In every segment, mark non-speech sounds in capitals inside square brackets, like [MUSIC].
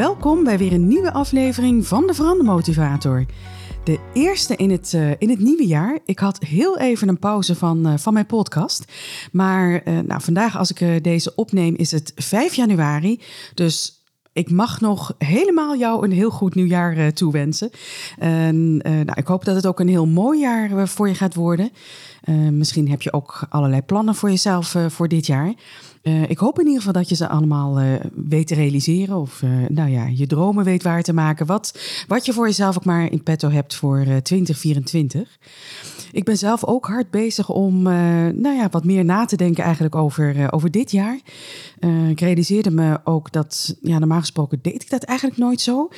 welkom bij weer een nieuwe aflevering van de Verandermotivator. De eerste in het, uh, in het nieuwe jaar. Ik had heel even een pauze van, uh, van mijn podcast. Maar uh, nou, vandaag, als ik deze opneem, is het 5 januari. Dus ik mag nog helemaal jou een heel goed nieuwjaar toewensen. En nou, ik hoop dat het ook een heel mooi jaar voor je gaat worden. misschien heb je ook allerlei plannen voor jezelf voor dit jaar. Uh, ik hoop in ieder geval dat je ze allemaal uh, weet te realiseren. Of uh, nou ja, je dromen weet waar te maken. Wat, wat je voor jezelf ook maar in petto hebt voor 2024. Ik ben zelf ook hard bezig om nou ja, wat meer na te denken eigenlijk over, over dit jaar. Ik realiseerde me ook dat, ja, normaal gesproken deed ik dat eigenlijk nooit zo.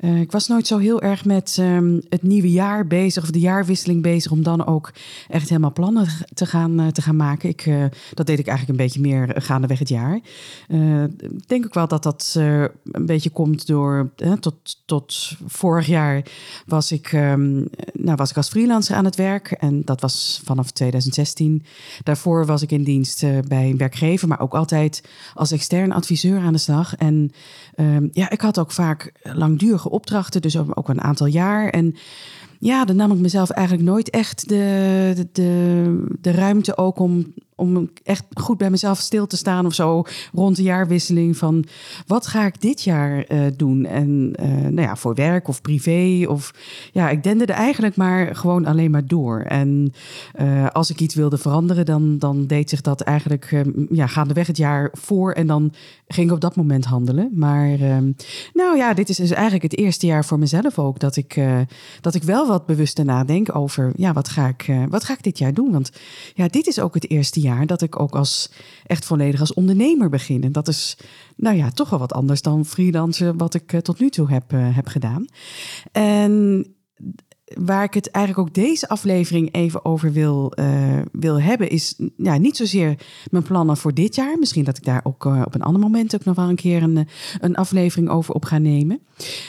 ik was nooit zo heel erg met um, het nieuwe jaar bezig of de jaarwisseling bezig. Om dan ook echt helemaal plannen te gaan, te gaan maken. Ik, dat deed ik eigenlijk een beetje meer gaandeweg het jaar. Uh, ik denk ook wel dat dat uh, een beetje komt door. tot, tot vorig jaar was ik, um, nou, was ik als freelancer aan het werk. En dat was vanaf 2016. Daarvoor was ik in dienst uh, bij een werkgever, maar ook altijd als extern adviseur aan de slag. En um, ja, ik had ook vaak langdurige opdrachten, dus ook een aantal jaar. En ja, dan nam ik mezelf eigenlijk nooit echt de, de, de ruimte ook om om echt goed bij mezelf stil te staan of zo rond de jaarwisseling van wat ga ik dit jaar uh, doen? En uh, nou ja, voor werk of privé of ja, ik dende er eigenlijk maar gewoon alleen maar door. En uh, als ik iets wilde veranderen, dan, dan deed zich dat eigenlijk ja, gaandeweg het jaar voor en dan ging ik op dat moment handelen. Maar nou ja, dit is dus eigenlijk het eerste jaar voor mezelf ook dat ik, dat ik wel wat bewuster nadenk over ja, wat ga ik, wat ga ik dit jaar doen? Want ja, dit is ook het eerste jaar dat ik ook als echt volledig als ondernemer begin. En dat is nou ja, toch wel wat anders dan freelancen wat ik eh, tot nu toe heb, uh, heb gedaan. En waar ik het eigenlijk ook deze aflevering even over wil, uh, wil hebben, is ja, niet zozeer mijn plannen voor dit jaar. Misschien dat ik daar ook uh, op een ander moment ook nog wel een keer een, een aflevering over op ga nemen.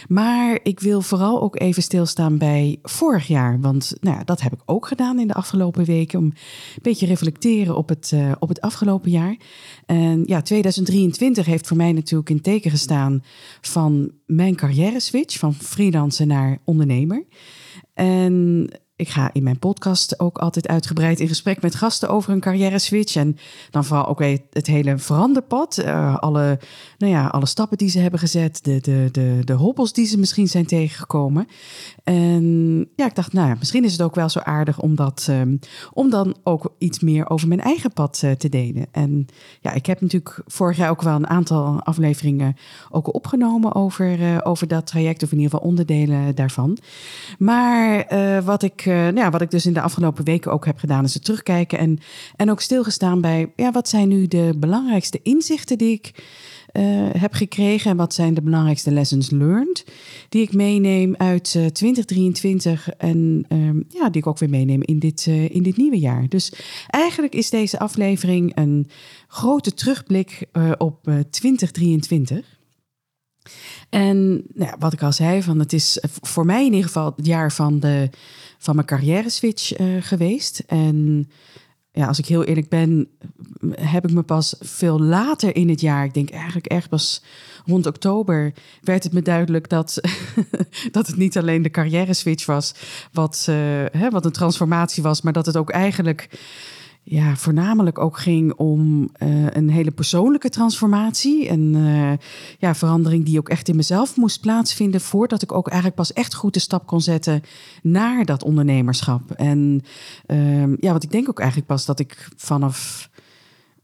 Maar ik wil vooral ook even stilstaan bij vorig jaar. Want nou ja, dat heb ik ook gedaan in de afgelopen weken. Om een beetje reflecteren op het, op het afgelopen jaar. En ja, 2023 heeft voor mij natuurlijk in teken gestaan van mijn carrière switch van freelancer naar ondernemer. En ik ga in mijn podcast ook altijd uitgebreid in gesprek met gasten over een carrière switch. En dan vooral ook het hele veranderpad. Uh, alle, nou ja, alle stappen die ze hebben gezet. De, de, de, de hobbels die ze misschien zijn tegengekomen. En ja, ik dacht, nou misschien is het ook wel zo aardig om, dat, um, om dan ook iets meer over mijn eigen pad uh, te delen. En ja, ik heb natuurlijk vorig jaar ook wel een aantal afleveringen ook opgenomen over, uh, over dat traject. Of in ieder geval onderdelen daarvan. Maar wat ik nou ja, wat ik dus in de afgelopen weken ook heb gedaan, is het terugkijken en, en ook stilgestaan bij ja, wat zijn nu de belangrijkste inzichten die ik uh, heb gekregen en wat zijn de belangrijkste lessons learned die ik meeneem uit uh, 2023 en um, ja, die ik ook weer meeneem in dit, uh, in dit nieuwe jaar. Dus eigenlijk is deze aflevering een grote terugblik op 2023. En nou wat ik al zei, van het is voor mij in ieder geval het jaar van, de, van mijn carrière switch geweest. En ja, als ik heel eerlijk ben, heb ik me pas veel later in het jaar, ik denk eigenlijk erg pas rond oktober, werd het me duidelijk dat, [LAUGHS] dat het niet alleen de carrière switch was, wat, uh, hè, wat een transformatie was, maar dat het ook eigenlijk ja, voornamelijk ook ging om uh, een hele persoonlijke transformatie. En uh, ja, verandering die ook echt in mezelf moest plaatsvinden. Voordat ik ook eigenlijk pas echt goed de stap kon zetten naar dat ondernemerschap. En uh, ja, wat ik denk ook eigenlijk pas dat ik vanaf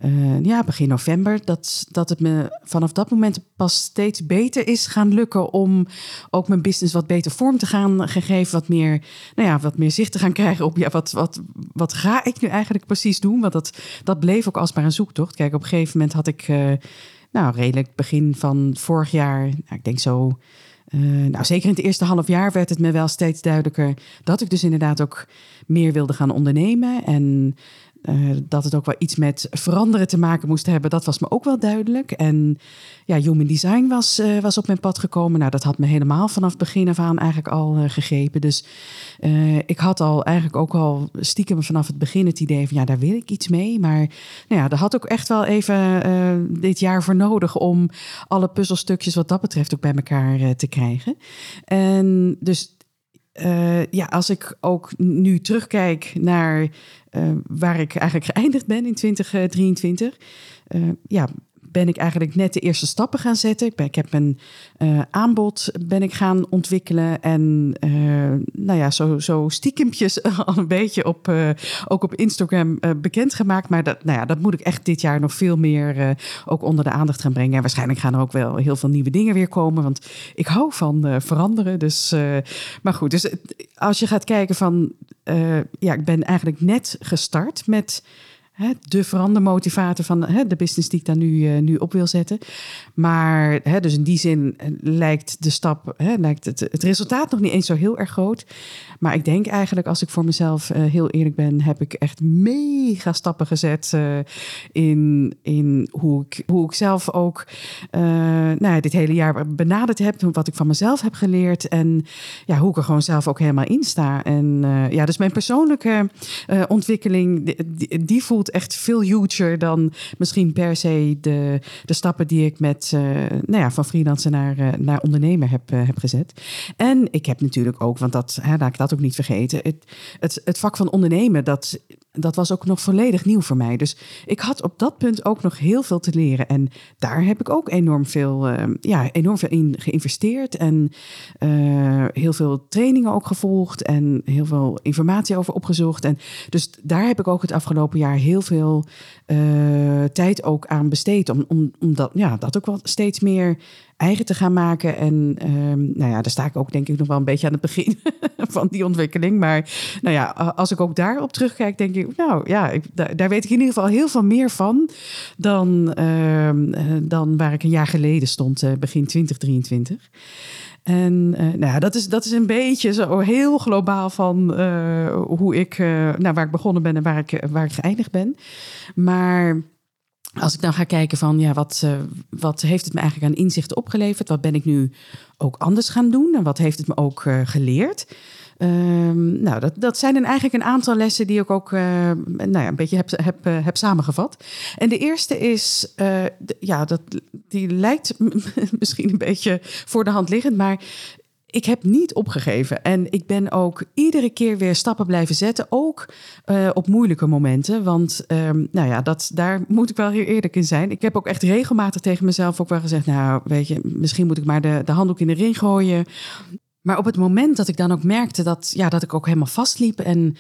uh, ja, begin november, dat, dat het me vanaf dat moment pas steeds beter is gaan lukken om ook mijn business wat beter vorm te gaan gegeven, wat meer, nou ja, wat meer zicht te gaan krijgen op ja, wat, wat, wat ga ik nu eigenlijk precies doen? Want dat, dat bleef ook alsmaar een zoektocht. Kijk, op een gegeven moment had ik, uh, nou, redelijk begin van vorig jaar, nou, ik denk zo. Uh, nou, zeker in het eerste half jaar werd het me wel steeds duidelijker dat ik dus inderdaad ook meer wilde gaan ondernemen. En uh, dat het ook wel iets met veranderen te maken moest hebben, dat was me ook wel duidelijk. En ja, human design was, uh, was op mijn pad gekomen. Nou, dat had me helemaal vanaf begin af aan eigenlijk al uh, gegrepen. Dus ik had al eigenlijk ook al stiekem vanaf het begin het idee van ja, daar wil ik iets mee. Maar nou ja, daar had ook echt wel even dit jaar voor nodig om alle puzzelstukjes wat dat betreft ook bij elkaar te krijgen. En dus uh, ja, als ik ook nu terugkijk naar uh, waar ik eigenlijk geëindigd ben in 2023, uh, ja, ben ik eigenlijk net de eerste stappen gaan zetten. Ik, ik heb mijn uh, aanbod ben ik gaan ontwikkelen. En uh, nou ja, zo, zo stiekempjes [LAUGHS] al een beetje op, uh, ook op Instagram bekendgemaakt. Maar dat, nou ja, dat moet ik echt dit jaar nog veel meer ook onder de aandacht gaan brengen. En waarschijnlijk gaan er ook wel heel veel nieuwe dingen weer komen. Want ik hou van veranderen. Dus, maar goed, dus als je gaat kijken van... ja, ik ben eigenlijk net gestart met hè, de verandermotivator van hè, de business die ik daar nu, uh, nu op wil zetten. Maar hè, dus in die zin eh, lijkt de stap, hè, lijkt het, het resultaat nog niet eens zo heel erg groot. Maar ik denk eigenlijk, als ik voor mezelf uh, heel eerlijk ben, heb ik echt mega stappen gezet in, in hoe, ik, hoe ik zelf ook nou, dit hele jaar benaderd heb. Wat ik van mezelf heb geleerd. En ja, hoe ik er gewoon zelf ook helemaal in sta. En ja, dus mijn persoonlijke ontwikkeling, die, die voelt echt veel huger dan misschien per se de, de stappen die ik met, uh, nou ja, van freelancer naar, uh, naar ondernemer heb, uh, heb gezet. En ik heb natuurlijk ook, want dat, hè, laat ik dat ook niet vergeten, het, het, het vak van ondernemen, dat dat was ook nog volledig nieuw voor mij. Dus ik had op dat punt ook nog heel veel te leren. En daar heb ik ook enorm veel, uh, ja, enorm veel in geïnvesteerd. En uh, heel veel trainingen ook gevolgd. En heel veel informatie over opgezocht. En dus daar heb ik ook het afgelopen jaar heel veel uh, tijd ook aan besteed. Om, om, om dat, ja, dat ook wel steeds meer eigen te gaan maken. En um, nou ja, daar sta ik ook denk ik nog wel een beetje aan het begin [LAUGHS] van die ontwikkeling. Maar nou ja, als ik ook daarop terugkijk, denk ik, nou ja, ik, daar, weet ik in ieder geval heel veel meer van dan, uh, dan waar ik een jaar geleden stond, uh, begin 2023. En uh, nou ja, dat, is, dat is een beetje zo heel globaal van hoe ik, nou, waar ik begonnen ben en waar ik, waar ik geëindigd ben. Maar als ik dan ga kijken van ja, wat, uh, wat heeft het me eigenlijk aan inzichten opgeleverd? Wat ben ik nu ook anders gaan doen? En wat heeft het me ook uh, geleerd? Um, nou, dat, dat zijn dan eigenlijk een aantal lessen die ik ook uh, nou ja, een beetje heb, heb, heb samengevat. En de eerste is, ja, dat, die lijkt [LAUGHS] misschien een beetje voor de hand liggend, maar ik heb niet opgegeven. En ik ben ook iedere keer weer stappen blijven zetten. Ook uh, op moeilijke momenten. Want um, nou ja, dat, daar moet ik wel heel eerlijk in zijn. Ik heb ook echt regelmatig tegen mezelf ook wel gezegd... nou, weet je, misschien moet ik maar de, de handdoek in de ring gooien. Maar op het moment dat ik dan ook merkte dat, ja, dat ik ook helemaal vastliep... en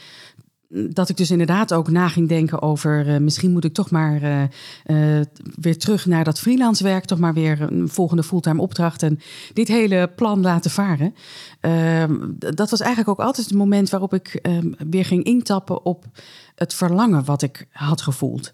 dat ik dus inderdaad ook na ging denken over uh, misschien moet ik toch maar uh, uh, weer terug naar dat freelance werk, toch maar weer een volgende fulltime opdracht en dit hele plan laten varen. Ehm, dat was eigenlijk ook altijd het moment waarop ik ehm, weer ging intappen op het verlangen wat ik had gevoeld.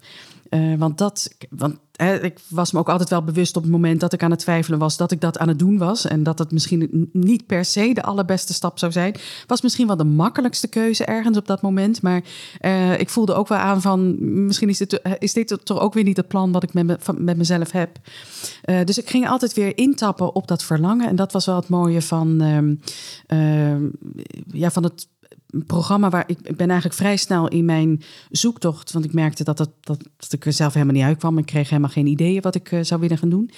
want dat, want ik was me ook altijd wel bewust op het moment dat ik aan het twijfelen was, dat ik dat aan het doen was. En dat het misschien niet per se de allerbeste stap zou zijn. Was misschien wel de makkelijkste keuze ergens op dat moment. Maar uh, ik voelde ook wel aan van, misschien is dit, is dit toch ook weer niet het plan wat ik met, me, met mezelf heb. Uh, dus ik ging altijd weer intappen op dat verlangen. En dat was wel het mooie van, uh, ja, van het programma waar ik, ik ben eigenlijk vrij snel in mijn zoektocht, want ik merkte dat, dat, dat, ik er zelf helemaal niet uitkwam. Ik kreeg helemaal geen ideeën wat ik uh, zou willen gaan doen.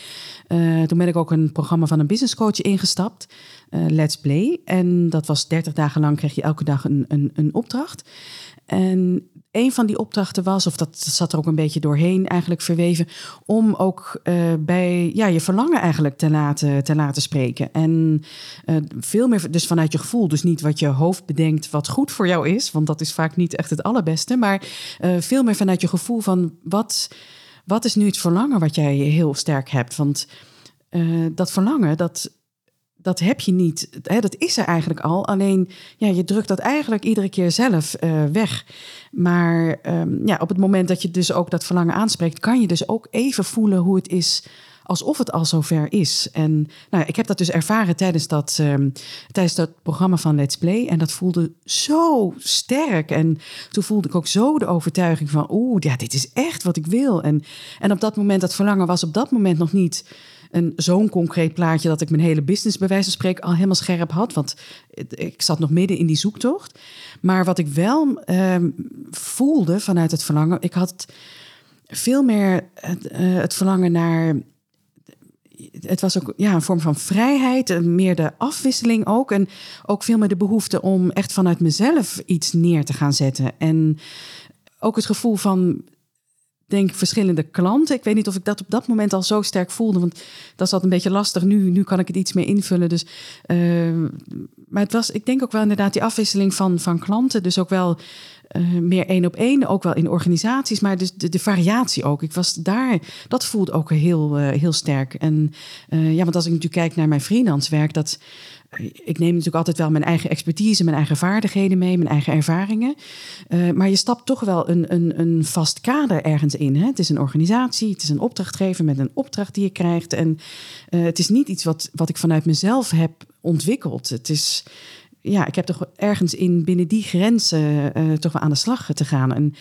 Uh, toen ben ik ook een programma van een business coach ingestapt, uh, Let's Play. En dat was 30 dagen lang, kreeg je elke dag een, een, een opdracht. En een van die opdrachten was, of dat zat er ook een beetje doorheen eigenlijk verweven, om ook uh, bij ja, je verlangen eigenlijk te laten, te laten spreken. En uh, veel meer dus vanuit je gevoel, dus niet wat je hoofd bedenkt wat goed voor jou is, want dat is vaak niet echt het allerbeste, maar uh, veel meer vanuit je gevoel van wat wat is nu het verlangen wat jij heel sterk hebt? Want dat verlangen, dat, dat heb je niet. Hè, dat is er eigenlijk al. Alleen ja, je drukt dat eigenlijk iedere keer zelf uh, weg. Maar um, ja, op het moment dat je dus ook dat verlangen aanspreekt, kan je dus ook even voelen hoe het is alsof het al zover is. En nou, ik heb dat dus ervaren tijdens dat, um, tijdens dat programma van Let's Play. En dat voelde zo sterk. En toen voelde ik ook zo de overtuiging van, oeh, ja, dit is echt wat ik wil. En, en op dat moment, dat verlangen was op dat moment nog niet een zo'n concreet plaatje dat ik mijn hele business bij wijze van spreken al helemaal scherp had. Want ik zat nog midden in die zoektocht. Maar wat ik wel um, voelde vanuit het verlangen, ik had veel meer het, uh, het verlangen naar het was ook ja, een vorm van vrijheid, meer de afwisseling ook. En ook veel meer de behoefte om echt vanuit mezelf iets neer te gaan zetten. En ook het gevoel van, denk verschillende klanten. Ik weet niet of ik dat op dat moment al zo sterk voelde, want dat zat een beetje lastig. Nu, nu kan ik het iets meer invullen. Dus, uh, maar het was, ik denk ook wel inderdaad die afwisseling van, van klanten. Dus ook wel uh, meer één op één, ook wel in organisaties, maar dus de, de, variatie ook. Ik was daar, dat voelt ook heel, uh, heel sterk. En ja, want als ik natuurlijk kijk naar mijn freelance werk, dat ik neem natuurlijk altijd wel mijn eigen expertise, mijn eigen vaardigheden mee, mijn eigen ervaringen. Uh, maar je stapt toch wel een, een, een vast kader ergens in. Hè? Het is een organisatie, het is een opdrachtgever met een opdracht die je krijgt. En uh, het is niet iets wat, wat ik vanuit mezelf heb ontwikkeld. Het is ja, ik heb toch ergens in binnen die grenzen uh, toch wel aan de slag te gaan. En,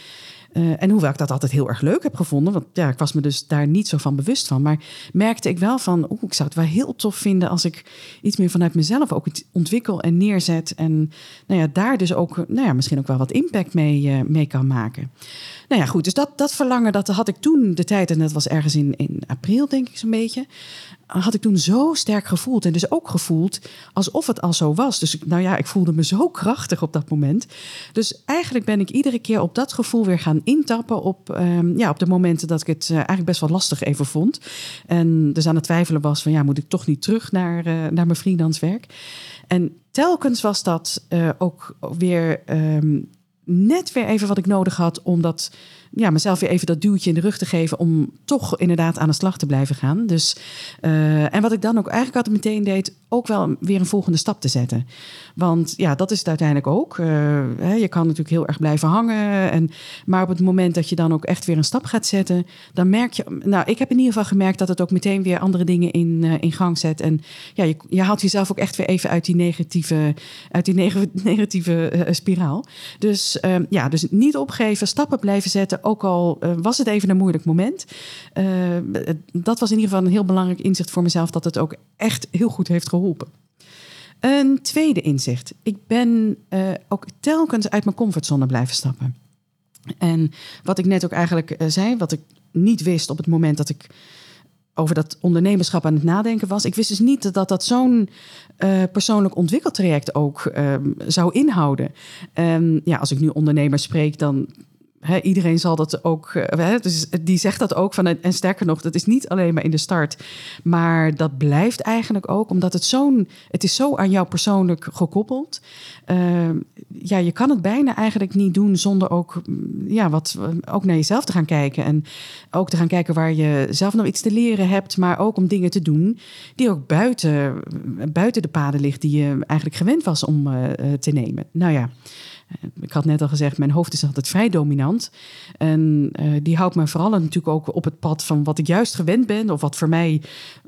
uh, en hoewel ik dat altijd heel erg leuk heb gevonden, want ja, ik was me dus daar niet zo van bewust van, maar merkte ik wel van, ik zou het wel heel tof vinden als ik iets meer vanuit mezelf ook ontwikkel en neerzet. En nou ja, daar dus ook, nou ja, misschien ook wel wat impact mee, uh, mee kan maken. Nou ja, goed, dus dat, dat verlangen, dat had ik toen de tijd, en dat was ergens in, in april, denk ik zo'n beetje had ik toen zo sterk gevoeld. En dus ook gevoeld alsof het al zo was. Dus nou ja, ik voelde me zo krachtig op dat moment. Dus eigenlijk ben ik iedere keer op dat gevoel weer gaan intappen. Op, um, ja, op de momenten dat ik het uh, eigenlijk best wel lastig even vond. En dus aan het twijfelen was van ja, moet ik toch niet terug naar, uh, naar mijn freelancewerk. En telkens was dat uh, ook weer um, net weer even wat ik nodig had om dat ja, mezelf weer even dat duwtje in de rug te geven om toch inderdaad aan de slag te blijven gaan. Dus, uh, en wat ik dan ook eigenlijk altijd meteen deed, ook wel weer een volgende stap te zetten. Want ja, dat is het uiteindelijk ook. Uh, hè, je kan natuurlijk heel erg blijven hangen. En, maar op het moment dat je dan ook echt weer een stap gaat zetten, dan merk je. Nou, ik heb in ieder geval gemerkt dat het ook meteen weer andere dingen in, uh, in gang zet. En ja, je, je haalt jezelf ook echt weer even uit die negatieve, uit die neg [LAUGHS] negatieve spiraal. Dus ja, dus niet opgeven, stappen blijven zetten ook al uh, was het even een moeilijk moment. Uh, dat was in ieder geval een heel belangrijk inzicht voor mezelf, dat het ook echt heel goed heeft geholpen. Een tweede inzicht. Ik ben uh, ook telkens uit mijn comfortzone blijven stappen. En wat ik net ook eigenlijk zei, wat ik niet wist op het moment dat ik over dat ondernemerschap aan het nadenken was. Ik wist dus niet dat dat zo'n persoonlijk ontwikkeltraject ook uh, zou inhouden. Um, ja, als ik nu ondernemer spreek, dan Iedereen zal dat ook. He, dus die zegt dat ook van. En sterker nog, dat is niet alleen maar in de start. Maar dat blijft eigenlijk ook, omdat het zo'n. Het is zo aan jou persoonlijk gekoppeld. Uh, ja, je kan het bijna eigenlijk niet doen zonder ook. Ja, wat, ook naar jezelf te gaan kijken. En ook te gaan kijken waar je zelf nog iets te leren hebt. Maar ook om dingen te doen die ook buiten, buiten de paden ligt. die je eigenlijk gewend was om uh, te nemen. Nou ja. Ik had net al gezegd, mijn hoofd is altijd vrij dominant. En uh, die houdt me vooral natuurlijk ook op het pad van wat ik juist gewend ben, of wat voor mij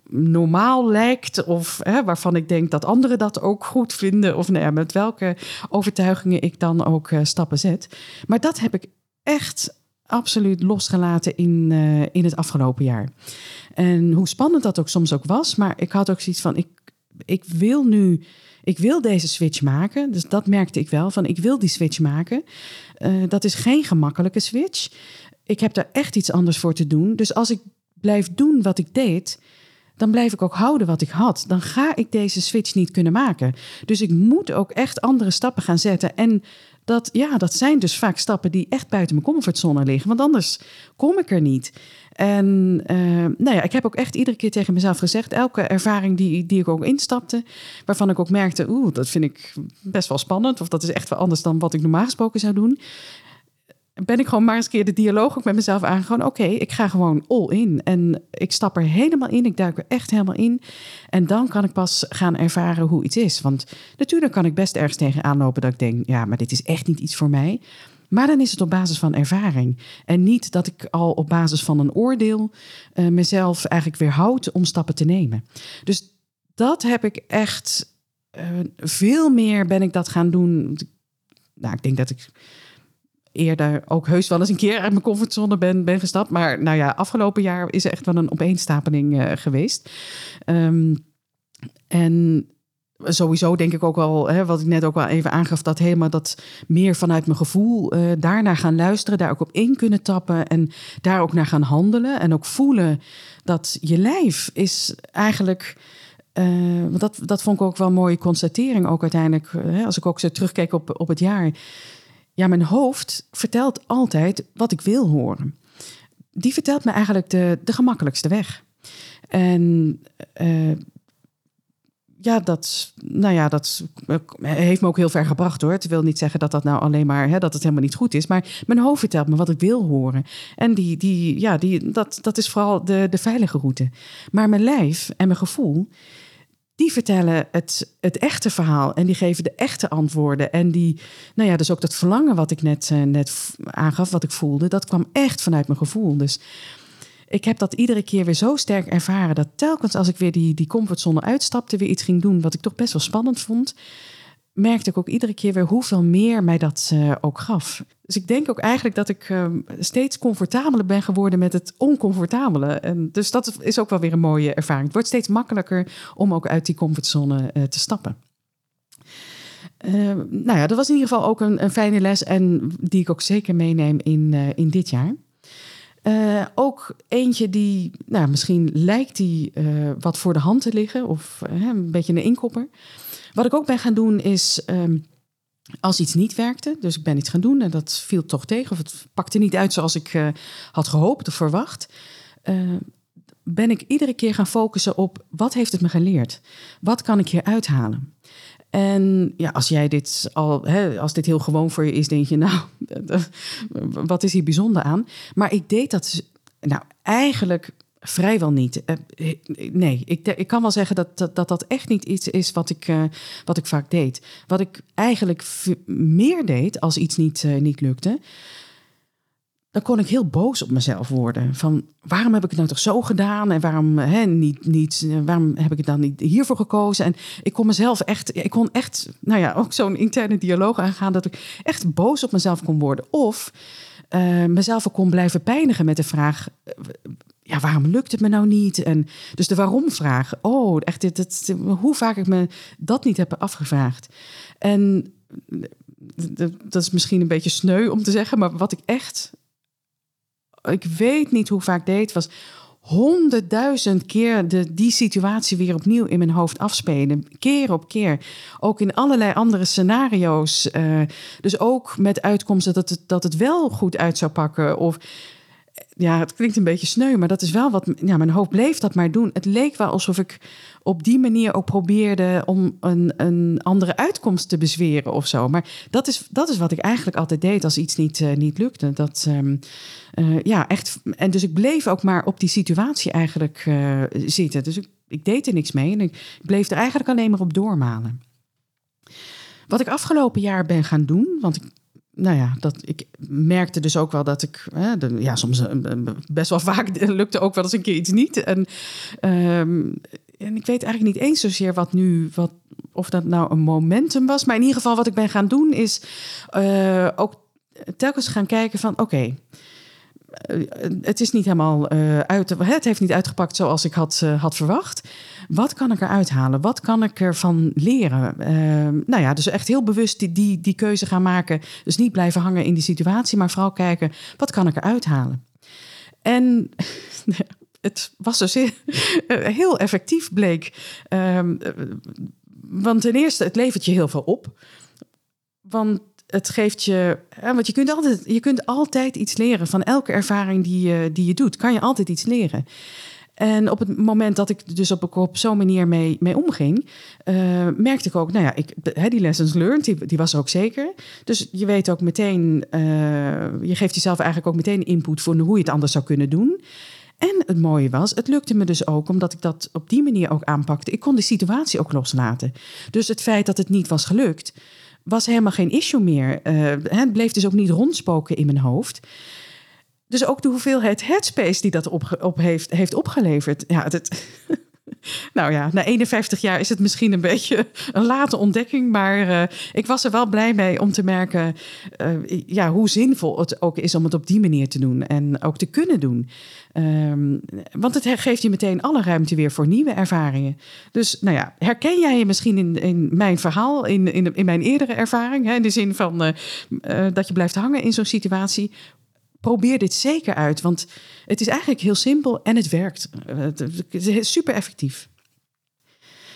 normaal lijkt, of hè, waarvan ik denk dat anderen dat ook goed vinden, of nou met welke overtuigingen ik dan ook uh, stappen zet. Maar dat heb ik echt absoluut losgelaten in, uh, in het afgelopen jaar. En hoe spannend dat ook soms ook was, maar ik had ook zoiets van: ik, ik wil nu ik wil deze switch maken. Dus dat merkte ik wel, van ik wil die switch maken. Uh, dat is geen gemakkelijke switch. Ik heb daar echt iets anders voor te doen. Dus als ik blijf doen wat ik deed, dan blijf ik ook houden wat ik had. Dan ga ik deze switch niet kunnen maken. Dus ik moet ook echt andere stappen gaan zetten. En dat, ja, dat zijn dus vaak stappen die echt buiten mijn comfortzone liggen. Want anders kom ik er niet. En uh, nou ja, ik heb ook echt iedere keer tegen mezelf gezegd: elke ervaring die, die ik ook instapte, waarvan ik ook merkte, oeh, dat vind ik best wel spannend, of dat is echt wel anders dan wat ik normaal gesproken zou doen. ben ik gewoon maar eens een keer de dialoog ook met mezelf aangegaan. Oké, ik ga gewoon all in. En ik stap er helemaal in. Ik duik er echt helemaal in. En dan kan ik pas gaan ervaren hoe iets is. Want natuurlijk kan ik best ergens tegenaan lopen dat ik denk... ja, maar dit is echt niet iets voor mij. Maar dan is het op basis van ervaring. En niet dat ik al op basis van een oordeel uh, mezelf eigenlijk weerhoud om stappen te nemen. Dus dat heb ik echt uh, veel meer ben ik dat gaan doen. Nou, ik denk dat ik eerder ook heus wel eens een keer uit mijn comfortzone ben, ben gestapt. Maar nou ja, afgelopen jaar is er echt wel een opeenstapeling uh, geweest. Um, en sowieso denk ik ook wel, hè, wat ik net ook wel even aangaf, dat helemaal dat meer vanuit mijn gevoel uh, daarnaar gaan luisteren, daar ook op in kunnen tappen en daar ook naar gaan handelen. En ook voelen dat je lijf is eigenlijk. Uh, dat, dat vond ik ook wel een mooie constatering, ook uiteindelijk, hè, als ik ook zo terugkeek op, op het jaar. Ja, mijn hoofd vertelt altijd wat ik wil horen. Die vertelt me eigenlijk de, de gemakkelijkste weg. En uh, ja, dat, nou ja, dat heeft me ook heel ver gebracht hoor. Het wil niet zeggen dat dat nou alleen maar hè, dat het helemaal niet goed is. Maar mijn hoofd vertelt me wat ik wil horen. En die, die, ja, die, dat, dat is vooral de, de veilige route. Maar mijn lijf en mijn gevoel, die vertellen het, het echte verhaal. En die geven de echte antwoorden. En die, nou ja, dus ook dat verlangen wat ik net, uh, net aangaf, wat ik voelde, dat kwam echt vanuit mijn gevoel. Dus ik heb dat iedere keer weer zo sterk ervaren dat telkens als ik weer die, die comfortzone uitstapte, weer iets ging doen wat ik toch best wel spannend vond, merkte ik ook iedere keer weer hoeveel meer mij dat uh, ook gaf. Dus ik denk ook eigenlijk dat ik uh, steeds comfortabeler ben geworden met het oncomfortabele. En dus dat is ook wel weer een mooie ervaring. Het wordt steeds makkelijker om ook uit die comfortzone uh, te stappen. nou ja, dat was in ieder geval ook een, een, fijne les en die ik ook zeker meeneem in, in dit jaar. Uh, ook eentje die, nou, misschien lijkt die uh, wat voor de hand te liggen of een beetje een inkopper. Wat ik ook ben gaan doen is, um, als iets niet werkte, dus ik ben iets gaan doen en dat viel toch tegen of het pakte niet uit zoals ik had gehoopt of verwacht, ben ik iedere keer gaan focussen op wat heeft het me geleerd? Wat kan ik hier uithalen? En ja, als jij dit al, hè, als dit heel gewoon voor je is, denk je, nou, [LAUGHS] wat is hier bijzonder aan? Maar ik deed dat, nou, eigenlijk vrijwel niet. Eh, nee, ik, ik kan wel zeggen dat dat, dat, dat echt niet iets is wat ik, uh, wat ik vaak deed. Wat ik eigenlijk meer deed als iets niet, niet lukte, dan kon ik heel boos op mezelf worden. Van waarom heb ik het nou toch zo gedaan? En waarom, hè, niet, niet, waarom heb ik het dan niet hiervoor gekozen? En ik kon mezelf echt, ik kon echt, nou ja, ook zo'n interne dialoog aangaan dat ik echt boos op mezelf kon worden. Of uh, mezelf kon blijven pijnigen met de vraag. Ja, waarom lukt het me nou niet? En dus de waarom-vraag. Oh, echt, dit, dit, hoe vaak ik me dat niet heb afgevraagd. En dat is misschien een beetje sneu om te zeggen, maar wat ik echt ik weet niet hoe vaak deed, was honderdduizend keer de, die situatie weer opnieuw in mijn hoofd afspelen. Keer op keer. Ook in allerlei andere scenario's. Uh, dus ook met uitkomsten dat het, dat het wel goed uit zou pakken. Of ja, het klinkt een beetje sneu, maar dat is wel wat. Ja, mijn hoofd bleef dat maar doen. Het leek wel alsof ik op die manier ook probeerde om een, een andere uitkomst te bezweren of zo. Maar dat is, dat is wat ik eigenlijk altijd deed als iets niet, uh, niet lukte. Dat, um, uh, ja, echt. En dus ik bleef ook maar op die situatie eigenlijk uh, zitten. Dus ik, ik deed er niks mee en ik bleef er eigenlijk alleen maar op doormalen. Wat ik afgelopen jaar ben gaan doen, want ik nou ja, dat, ik merkte dus ook wel dat ik, hè, ja, soms best wel vaak [LAUGHS] lukte ook wel eens een keer iets niet. En, um, en ik weet eigenlijk niet eens zozeer wat nu, wat, of dat nou een momentum was. Maar in ieder geval wat ik ben gaan doen is uh, ook telkens gaan kijken van oké. Het is niet helemaal uh, uit. Het heeft niet uitgepakt zoals ik had, had verwacht. Wat kan ik eruit halen? Wat kan ik ervan leren? Uh, nou ja, dus echt heel bewust die, die, keuze gaan maken. Dus niet blijven hangen in die situatie, maar vooral kijken, wat kan ik eruit halen? En [LAUGHS] het was dus heel, [LAUGHS] heel effectief, bleek. Uh, want ten eerste, het levert je heel veel op. Want het geeft je. Want je kunt, altijd, je kunt altijd iets leren van elke ervaring die je, die je doet. Kan je altijd iets leren. En op het moment dat ik dus op, op zo'n manier mee, mee omging, uh, merkte ik ook, nou ja, ik, die lessons learned, die, die, was ook zeker. Dus je weet ook meteen, uh, je geeft jezelf eigenlijk ook meteen input voor hoe je het anders zou kunnen doen. En het mooie was, het lukte me dus ook omdat ik dat op die manier ook aanpakte. Ik kon de situatie ook loslaten. Dus het feit dat het niet was gelukt, was helemaal geen issue meer. Uh, het bleef dus ook niet rondspoken in mijn hoofd. Dus ook de hoeveelheid headspace die dat op heeft, heeft opgeleverd. Ja, het, [LAUGHS] nou ja, na 51 jaar is het misschien een beetje [LAUGHS] een late ontdekking. Maar uh, ik was er wel blij mee om te merken uh, ja, hoe zinvol het ook is om het op die manier te doen. En ook te kunnen doen. Um, want het geeft je meteen alle ruimte weer voor nieuwe ervaringen. Dus nou ja, herken jij je misschien in, in mijn verhaal, in, in, in mijn eerdere ervaring? Hè, in de zin van uh, dat je blijft hangen in zo'n situatie probeer dit zeker uit, want het is eigenlijk heel simpel en het werkt. Het is super effectief.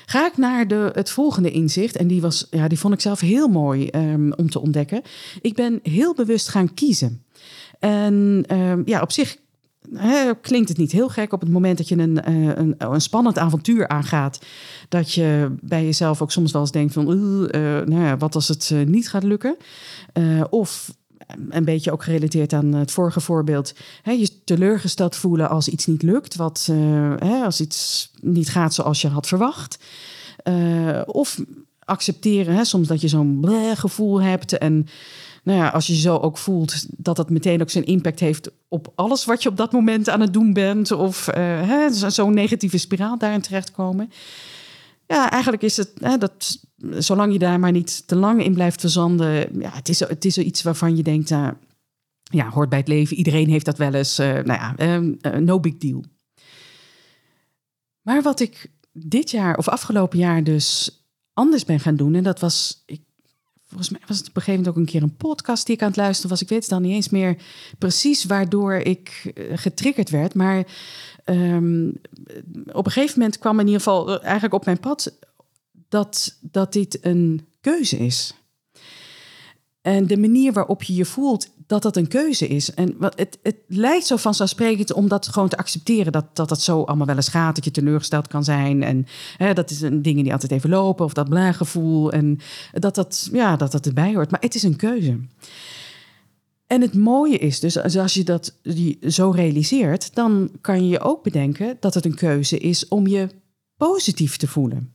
Ga ik naar de, het volgende inzicht, en die, was, ja, die vond ik zelf heel mooi um, om te ontdekken. Ik ben heel bewust gaan kiezen. En um, ja, op zich klinkt het niet heel gek op het moment dat je een, eh, een, een, spannend avontuur aangaat. Dat je bij jezelf ook soms wel eens denkt van, uh, nou ja, wat als het uh, niet gaat lukken? of een beetje ook gerelateerd aan het vorige voorbeeld. Hè, je teleurgesteld voelen als iets niet lukt, wat, uh, hè, als iets niet gaat zoals je had verwacht. Uh, of accepteren, hè, soms dat je zo'n gevoel hebt. En nou ja, als je zo ook voelt, dat dat meteen ook zijn impact heeft op alles wat je op dat moment aan het doen bent. Of zo'n negatieve spiraal daarin terechtkomen. Ja, eigenlijk is het dat zolang je daar maar niet te lang in blijft verzanden. Ja, het is, het is iets waarvan je denkt, uh, ja, hoort bij het leven. Iedereen heeft dat wel eens. Uh, nou ja, uh, no big deal. Maar wat ik dit jaar of afgelopen jaar dus anders ben gaan doen, en dat was, ik, volgens mij was het op een gegeven moment ook een keer een podcast die ik aan het luisteren was. Ik weet het dan niet eens meer precies waardoor ik getriggerd werd, maar um, op een gegeven moment kwam in ieder geval eigenlijk op mijn pad dat, dat dit een keuze is. En de manier waarop je je voelt, dat dat een keuze is. En wat, het, het lijkt zo vanzelfsprekend om dat gewoon te accepteren. Dat, dat het zo allemaal wel eens gaat, dat je teleurgesteld kan zijn. En hè, dat is een dingen die altijd even lopen. Of dat blaaggevoel. En dat dat, ja, dat dat erbij hoort. Maar het is een keuze. En het mooie is dus, als je dat die zo realiseert... dan kan je ook bedenken dat het een keuze is om je positief te voelen.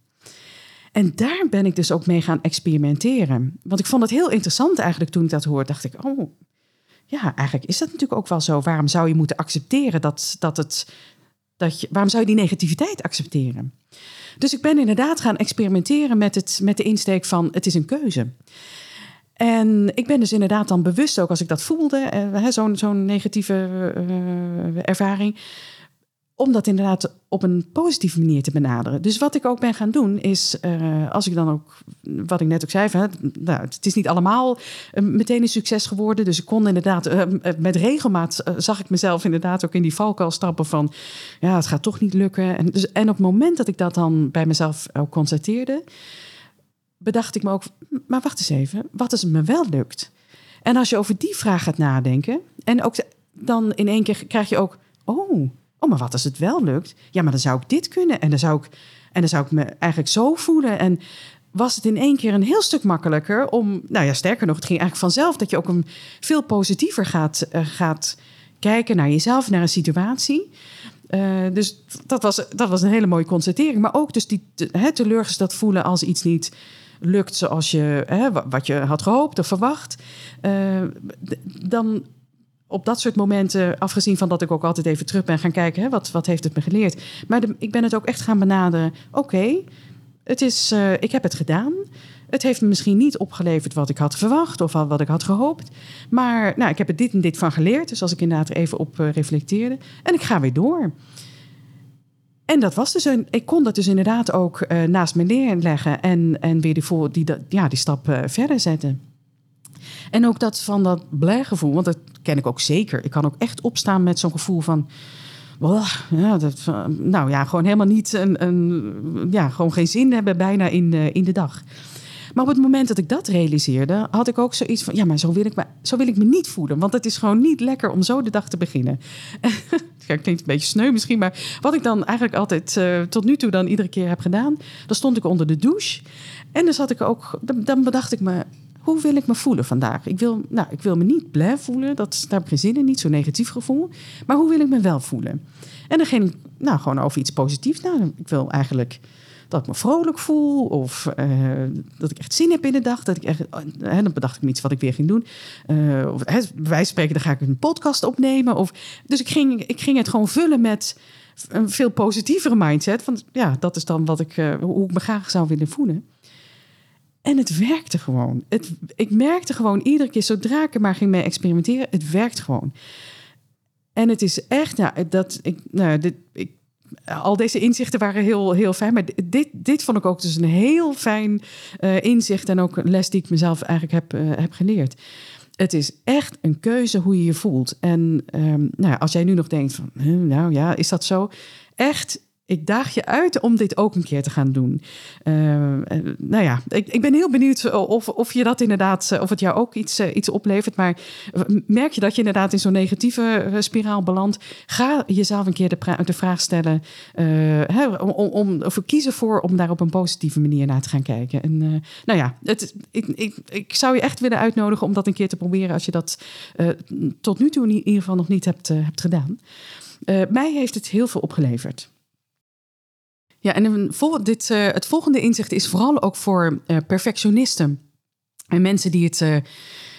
En daar ben ik dus ook mee gaan experimenteren. Want ik vond het heel interessant eigenlijk toen ik dat hoorde. Dacht ik, oh, ja, eigenlijk is dat natuurlijk ook wel zo. Waarom zou je moeten accepteren dat, dat het. Dat je, waarom zou je die negativiteit accepteren? Dus ik ben inderdaad gaan experimenteren met, het, met de insteek van het is een keuze. En ik ben dus inderdaad dan bewust ook als ik dat voelde, uh, zo'n zo'n negatieve uh, ervaring, om dat inderdaad op een positieve manier te benaderen. Dus wat ik ook ben gaan doen is, uh, als ik dan ook, wat ik net ook zei, van, nou, het is niet allemaal uh, meteen een succes geworden. Dus ik kon inderdaad, uh, met regelmaat zag ik mezelf inderdaad ook in die valkuil stappen van, ja, het gaat toch niet lukken. En, dus, en op het moment dat ik dat dan bij mezelf ook constateerde, bedacht ik me ook, maar wacht eens even, wat als het me wel lukt? En als je over die vraag gaat nadenken, en ook dan in één keer krijg je ook, oh, Oh, maar wat als het wel lukt? Ja, maar dan zou ik dit kunnen. En dan zou ik, en dan zou ik me eigenlijk zo voelen. En was het in één keer een heel stuk makkelijker om. Nou ja, sterker nog, het ging eigenlijk vanzelf dat je ook een veel positiever gaat, uh, gaat kijken naar jezelf, naar een situatie. Uh, dus dat was, dat was een hele mooie constatering. Maar ook dus die he, teleurgesteld voelen als iets niet lukt zoals je, wat je had gehoopt of verwacht. Uh, dan op dat soort momenten, afgezien van dat ik ook altijd even terug ben gaan kijken, hè, wat, wat heeft het me geleerd. Maar ik ben het ook echt gaan benaderen. Oké, het is, uh, ik heb het gedaan. Het heeft me misschien niet opgeleverd wat ik had verwacht of wat ik had gehoopt. Maar nou, ik heb er dit en dit van geleerd. Dus als ik inderdaad er even op uh, reflecteerde. En ik ga weer door. En dat was dus een, ik kon dat dus inderdaad ook uh, naast me neerleggen en, en weer die, die, ja, die stap verder zetten. En ook dat van dat blijgevoel, want dat ken ik ook zeker. Ik kan ook echt opstaan met zo'n gevoel van. ja, dat, nou ja, gewoon helemaal niet een, een, ja, gewoon geen zin hebben bijna in de, in de dag. Maar op het moment dat ik dat realiseerde, had ik ook zoiets van: ja, maar zo wil ik me, zo wil ik me niet voelen. Want het is gewoon niet lekker om zo de dag te beginnen. [LAUGHS] Ja, klinkt een beetje sneu misschien, maar wat ik dan eigenlijk altijd eh, tot nu toe dan iedere keer heb gedaan, dan stond ik onder de douche. En dan zat ik ook, dan, dan bedacht ik me, hoe wil ik me voelen vandaag? Ik wil, nou, ik wil me niet blij voelen, dat, daar heb ik geen zin in, niet zo'n negatief gevoel. Maar hoe wil ik me wel voelen? En dan ging ik nou, gewoon over iets positiefs. Nou, ik wil eigenlijk dat ik me vrolijk voel of uh, dat ik echt zin heb in de dag. Dat ik echt, uh, dan bedacht ik me iets wat ik weer ging doen. Uh, of, hè, wij spreken, dan ga ik een podcast opnemen. Of, dus ik ging, ik ging het gewoon vullen met een veel positievere mindset. Van ja, dat is dan wat ik, hoe ik me graag zou willen voelen. En het werkte gewoon. Het, ik merkte gewoon iedere keer, zodra ik er maar ging mee experimenteren, het werkt gewoon. En het is echt, nou, dat ik, nou, dit, ik, al deze inzichten waren heel, heel fijn. Maar dit, dit vond ik ook dus een heel fijn uh, inzicht. En ook een les die ik mezelf eigenlijk heb, uh, heb geleerd. Het is echt een keuze hoe je je voelt. En um, nou als jij nu nog denkt van, nou ja, is dat zo? Echt, ik daag je uit om dit ook een keer te gaan doen. Uh, nou ja, ik, ik, ben heel benieuwd of, of je dat inderdaad, of het jou ook iets, iets oplevert. Maar merk je dat je inderdaad in zo'n negatieve spiraal belandt? Ga jezelf een keer de, vraag stellen, hè, om, om, of kiezen voor om daar op een positieve manier naar te gaan kijken. En nou ja, het, ik, ik, ik zou je echt willen uitnodigen om dat een keer te proberen als je dat tot nu toe in ieder geval nog niet hebt, hebt gedaan. mij heeft het heel veel opgeleverd. Ja, en dit, uh, het volgende inzicht is vooral ook voor uh, perfectionisten. En mensen die het, uh,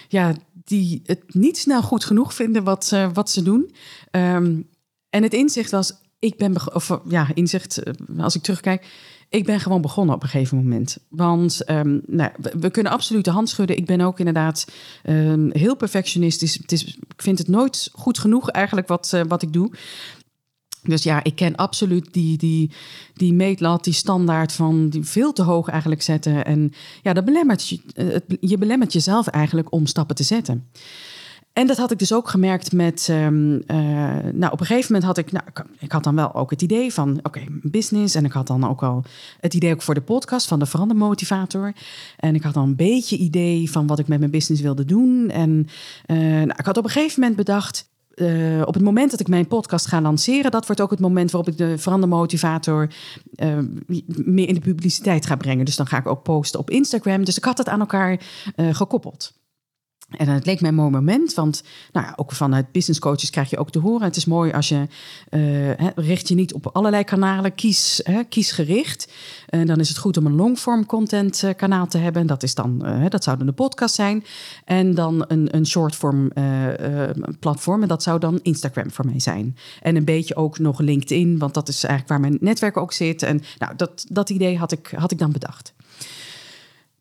ja, die het niet snel goed genoeg vinden wat, wat ze doen. Um, en het inzicht was, ik ben, of ja, inzicht, als ik terugkijk, ik ben gewoon begonnen op een gegeven moment. Want um, nou, we, kunnen absoluut de hand schudden. Ik ben ook inderdaad um, heel perfectionistisch. Het is, ik vind het nooit goed genoeg eigenlijk wat, wat ik doe. Dus ja, ik ken absoluut die, die, die meetlat, die standaard van die veel te hoog eigenlijk zetten. En ja, dat belemmert je, je belemmert jezelf eigenlijk om stappen te zetten. En dat had ik dus ook gemerkt met. Um, uh, nou, op een gegeven moment had ik. Nou, ik had dan wel ook het idee van. Oké, business. En ik had dan ook al het idee ook voor de podcast van de verandermotivator. En ik had dan een beetje idee van wat ik met mijn business wilde doen. En uh, nou, ik had op een gegeven moment bedacht uh, op het moment dat ik mijn podcast ga lanceren, dat wordt ook het moment waarop ik de verandermotivator uh, meer in de publiciteit ga brengen. Dus dan ga ik ook posten op Instagram. Dus ik had het aan elkaar uh, gekoppeld. En het leek mij een mooi moment, want nou ja, ook vanuit business coaches krijg je ook te horen. Het is mooi als je uh, richt je niet op allerlei kanalen, kies, hè, kies gericht. En dan is het goed om een longform content uh, kanaal te hebben. Dat, is dan, dat zou dan de podcast zijn. En dan een, een shortform platform. En dat zou dan Instagram voor mij zijn. En een beetje ook nog LinkedIn, want dat is eigenlijk waar mijn netwerk ook zit. En nou, dat, dat idee had ik, had ik dan bedacht.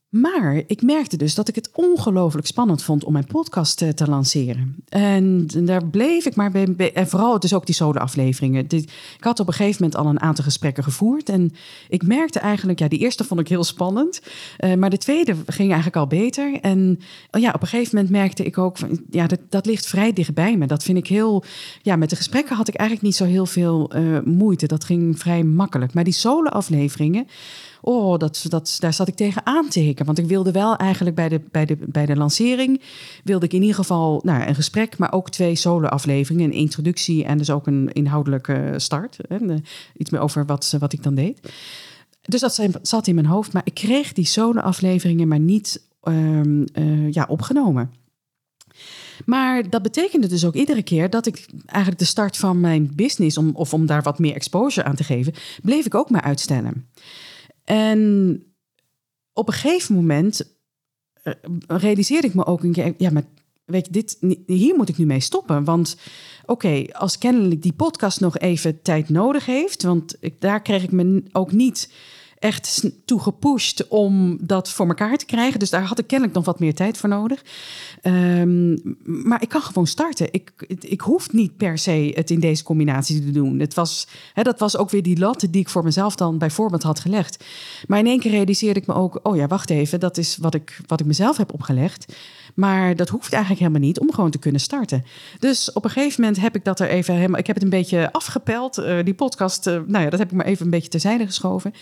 Maar ik merkte dus dat ik het ongelooflijk spannend vond om mijn podcast te, te lanceren. En daar bleef ik maar bij. En vooral dus ook die solo-afleveringen. Ik had op een gegeven moment al een aantal gesprekken gevoerd. En ik merkte eigenlijk, ja, die eerste vond ik heel spannend. Uh, maar de tweede ging eigenlijk al beter. En oh ja, op een gegeven moment merkte ik ook, ja, dat, dat ligt vrij dichtbij me. Dat vind ik heel. Ja, met de gesprekken had ik eigenlijk niet zo heel veel uh, moeite. Dat ging vrij makkelijk. Maar die solo-afleveringen oh, dat, dat, daar zat ik tegen aan te hikken. Want ik wilde wel eigenlijk bij de, bij de, bij de lancering, wilde ik in ieder geval nou, een gesprek, maar ook twee solo-afleveringen. Een introductie en dus ook een inhoudelijke start. Hè, iets meer over wat, wat ik dan deed. Dus dat zat in mijn hoofd, maar ik kreeg die solo-afleveringen maar niet um, uh, ja, opgenomen. Maar dat betekende dus ook iedere keer dat ik eigenlijk de start van mijn business, om, of om daar wat meer exposure aan te geven, bleef ik ook maar uitstellen. En op een gegeven moment eh, realiseerde ik me ook een keer, ja, maar weet je, dit, hier moet ik nu mee stoppen. Want oké, als kennelijk die podcast nog even tijd nodig heeft, want ik, daar kreeg ik me ook niet echt toe gepusht om dat voor elkaar te krijgen. Dus daar had ik kennelijk nog wat meer tijd voor nodig. Um, maar ik kan gewoon starten. Ik, ik hoef niet per se het in deze combinatie te doen. Het was, hè, dat was ook weer die lat die ik voor mezelf dan bijvoorbeeld had gelegd. Maar in één keer realiseerde ik me ook: oh ja, wacht even, dat is wat ik, wat ik mezelf heb opgelegd. Maar dat hoeft eigenlijk helemaal niet om gewoon te kunnen starten. Dus op een gegeven moment heb ik dat er even helemaal. Ik heb het een beetje afgepeld. Uh, die podcast, uh, nou ja, dat heb ik maar even een beetje terzijde geschoven.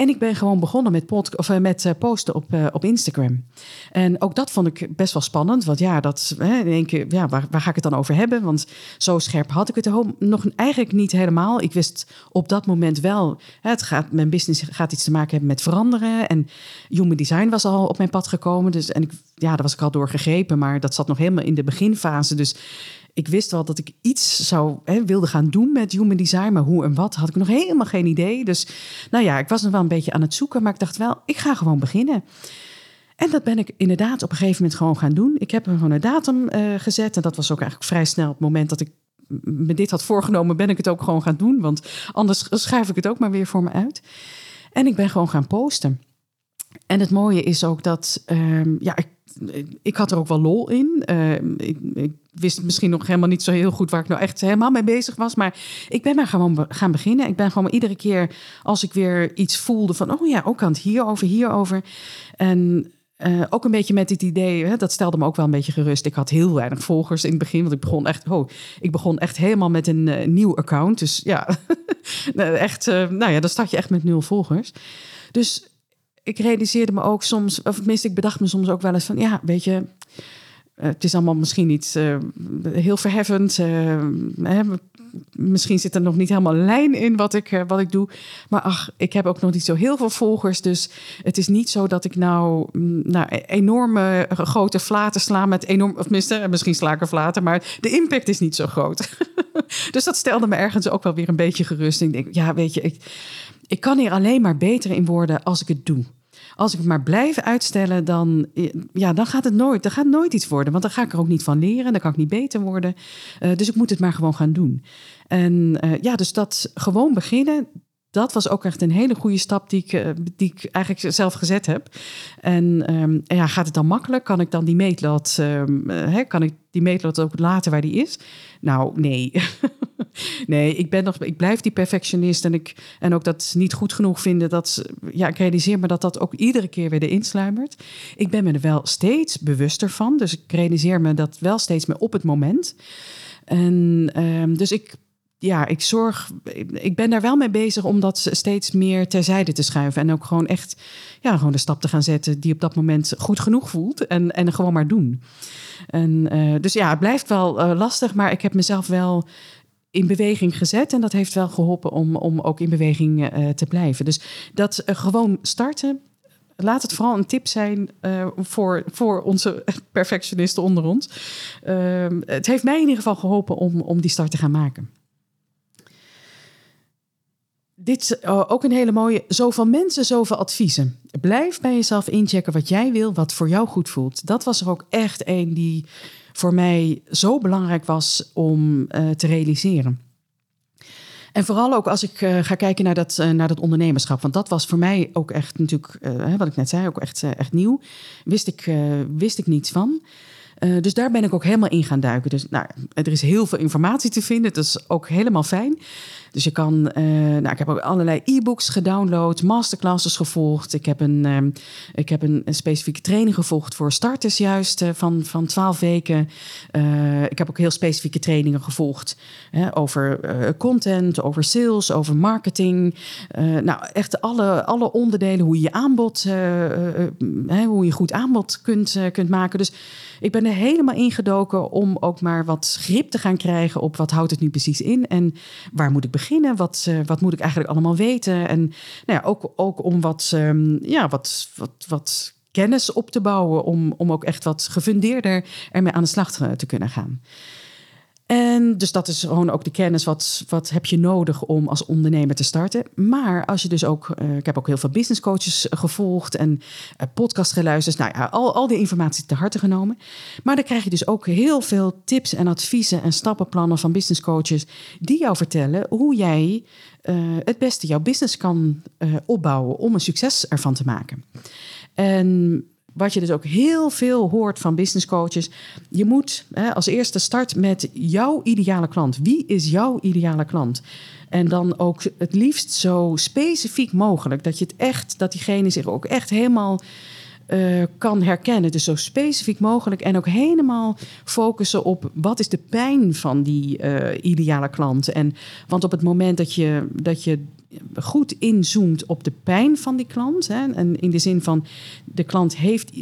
En ik ben gewoon begonnen met, of, met posten op, op Instagram. En ook dat vond ik best wel spannend. Want ja, dat, hè, in één keer, ja waar, ga ik het dan over hebben? Want zo scherp had ik het nog eigenlijk niet helemaal. Ik wist op dat moment wel, het gaat, mijn business gaat iets te maken hebben met veranderen. En human design was al op mijn pad gekomen. Dus, en ik, ja, daar was ik al door gegrepen. Maar dat zat nog helemaal in de beginfase. Dus ik wist wel dat ik iets zou hè, wilde gaan doen met human design, maar hoe en wat had ik nog helemaal geen idee. Dus nou ja, ik was nog wel een beetje aan het zoeken, maar ik dacht wel, ik ga gewoon beginnen. En dat ben ik inderdaad op een gegeven moment gewoon gaan doen. Ik heb er gewoon een datum uh, gezet en dat was ook eigenlijk vrij snel het moment dat ik me dit had voorgenomen, ben ik het ook gewoon gaan doen, want anders schrijf ik het ook maar weer voor me uit. En ik ben gewoon gaan posten. En het mooie is ook dat, um, ja, ik ik had er ook wel lol in. Uh, ik, wist misschien nog helemaal niet zo heel goed waar ik nou echt helemaal mee bezig was. Maar ik ben maar gewoon gaan beginnen. Ik ben gewoon iedere keer als ik weer iets voelde van... oh ja, ook aan het hierover, hierover. En uh, ook een beetje met dit idee, hè, dat stelde me ook wel een beetje gerust. Ik had heel weinig volgers in het begin, want ik begon echt, oh, ik begon echt helemaal met een uh, nieuw account. Dus ja, [LAUGHS] echt, uh, nou ja, dan start je echt met nul volgers. Dus ik realiseerde me ook soms, of tenminste, ik bedacht me soms ook wel eens van, ja, weet je, eh, het is allemaal misschien niet uh, heel verheffend. Hè, misschien zit er nog niet helemaal lijn in wat ik, wat ik doe. Maar ach, ik heb ook nog niet zo heel veel volgers. Dus het is niet zo dat ik nou, nou enorme grote flaten sla met enorm... Of tenminste, misschien sla ik er flaten, maar de impact is niet zo groot. [LAUGHS] dus dat stelde me ergens ook wel weer een beetje gerust. Ik denk, ja, weet je, ik, ik kan hier alleen maar beter in worden als ik het doe. Als ik het maar blijf uitstellen, dan, ja, dan gaat het nooit. Dan gaat nooit iets worden. Want dan ga ik er ook niet van leren. Dan kan ik niet beter worden. Uh, dus ik moet het maar gewoon gaan doen. En uh, ja, dus dat gewoon beginnen. Dat was ook echt een hele goede stap die ik, uh, die eigenlijk zelf gezet heb. En um, ja, gaat het dan makkelijk? Kan ik dan die meetlat, um, hè, kan ik die meetlat ook laten waar die is? Nou, nee. [LAUGHS] nee, ik, ben nog, ik blijf die perfectionist en, ik, en ook dat niet goed genoeg vinden. Dat, ja, ik realiseer me dat dat ook iedere keer weer erin sluimert. Ik ben me er wel steeds bewuster van. Dus ik realiseer me dat wel steeds meer op het moment. En um, dus ik ja, ik zorg. Ik ben daar wel mee bezig om dat steeds meer terzijde te schuiven. En ook gewoon echt ja, gewoon de stap te gaan zetten die op dat moment goed genoeg voelt. En, en gewoon maar doen. En, uh, dus ja, het blijft wel uh, lastig, maar ik heb mezelf wel in beweging gezet. En dat heeft wel geholpen om, om ook in beweging uh, te blijven. Dus dat gewoon starten. Laat het vooral een tip zijn voor, voor onze perfectionisten onder ons. Ehm, het heeft mij in ieder geval geholpen om, om die start te gaan maken. Dit is ook een hele mooie. Zoveel mensen, zoveel adviezen. Blijf bij jezelf inchecken wat jij wil, wat voor jou goed voelt. Dat was er ook echt een die voor mij zo belangrijk was om uh, te realiseren. En vooral ook als ik uh, ga kijken naar dat, uh, naar dat ondernemerschap. Want dat was voor mij ook echt natuurlijk, wat ik net zei, ook echt, echt nieuw. Wist ik, wist ik niets van. dus daar ben ik ook helemaal in gaan duiken. Dus nou, er is heel veel informatie te vinden. Dat is ook helemaal fijn. Dus je kan, uh, nou, ik heb ook allerlei e-books gedownload, masterclasses gevolgd. Ik heb een, um, ik heb een, specifieke training gevolgd voor starters juist uh, van, van 12 weken. Uh, ik heb ook heel specifieke trainingen gevolgd over content, over sales, over marketing. nou, echt alle, alle onderdelen, hoe je je aanbod, hoe je goed aanbod kunt, kunt maken. Dus ik ben er helemaal ingedoken om ook maar wat grip te gaan krijgen op wat houdt het nu precies in en waar moet ik? Wat, uh, wat moet ik eigenlijk allemaal weten? En nou ja, ook, ook om wat, um, ja, wat, wat, wat kennis op te bouwen, om, om ook echt wat gefundeerder ermee aan de slag te kunnen gaan. En dus dat is gewoon ook de kennis. Wat, wat heb je nodig om als ondernemer te starten? Maar als je dus ook, uh, ik heb ook heel veel business coaches gevolgd en uh, geluisterd. Nou ja, al, al die informatie te harte genomen. Maar dan krijg je dus ook heel veel tips en adviezen en stappenplannen van business coaches die jou vertellen hoe jij het beste jouw business kan opbouwen om een succes ervan te maken. En wat je dus ook heel veel hoort van business coaches. Je moet hè, als eerste start met jouw ideale klant. Wie is jouw ideale klant? En dan ook het liefst zo specifiek mogelijk. Dat je het echt, dat diegene zich ook echt helemaal uh, kan herkennen. Dus zo specifiek mogelijk en ook helemaal focussen op wat is de pijn van die uh, ideale klant. En, want op het moment dat je, dat je goed inzoomt op de pijn van die klant. Hè, en in de zin van de klant heeft,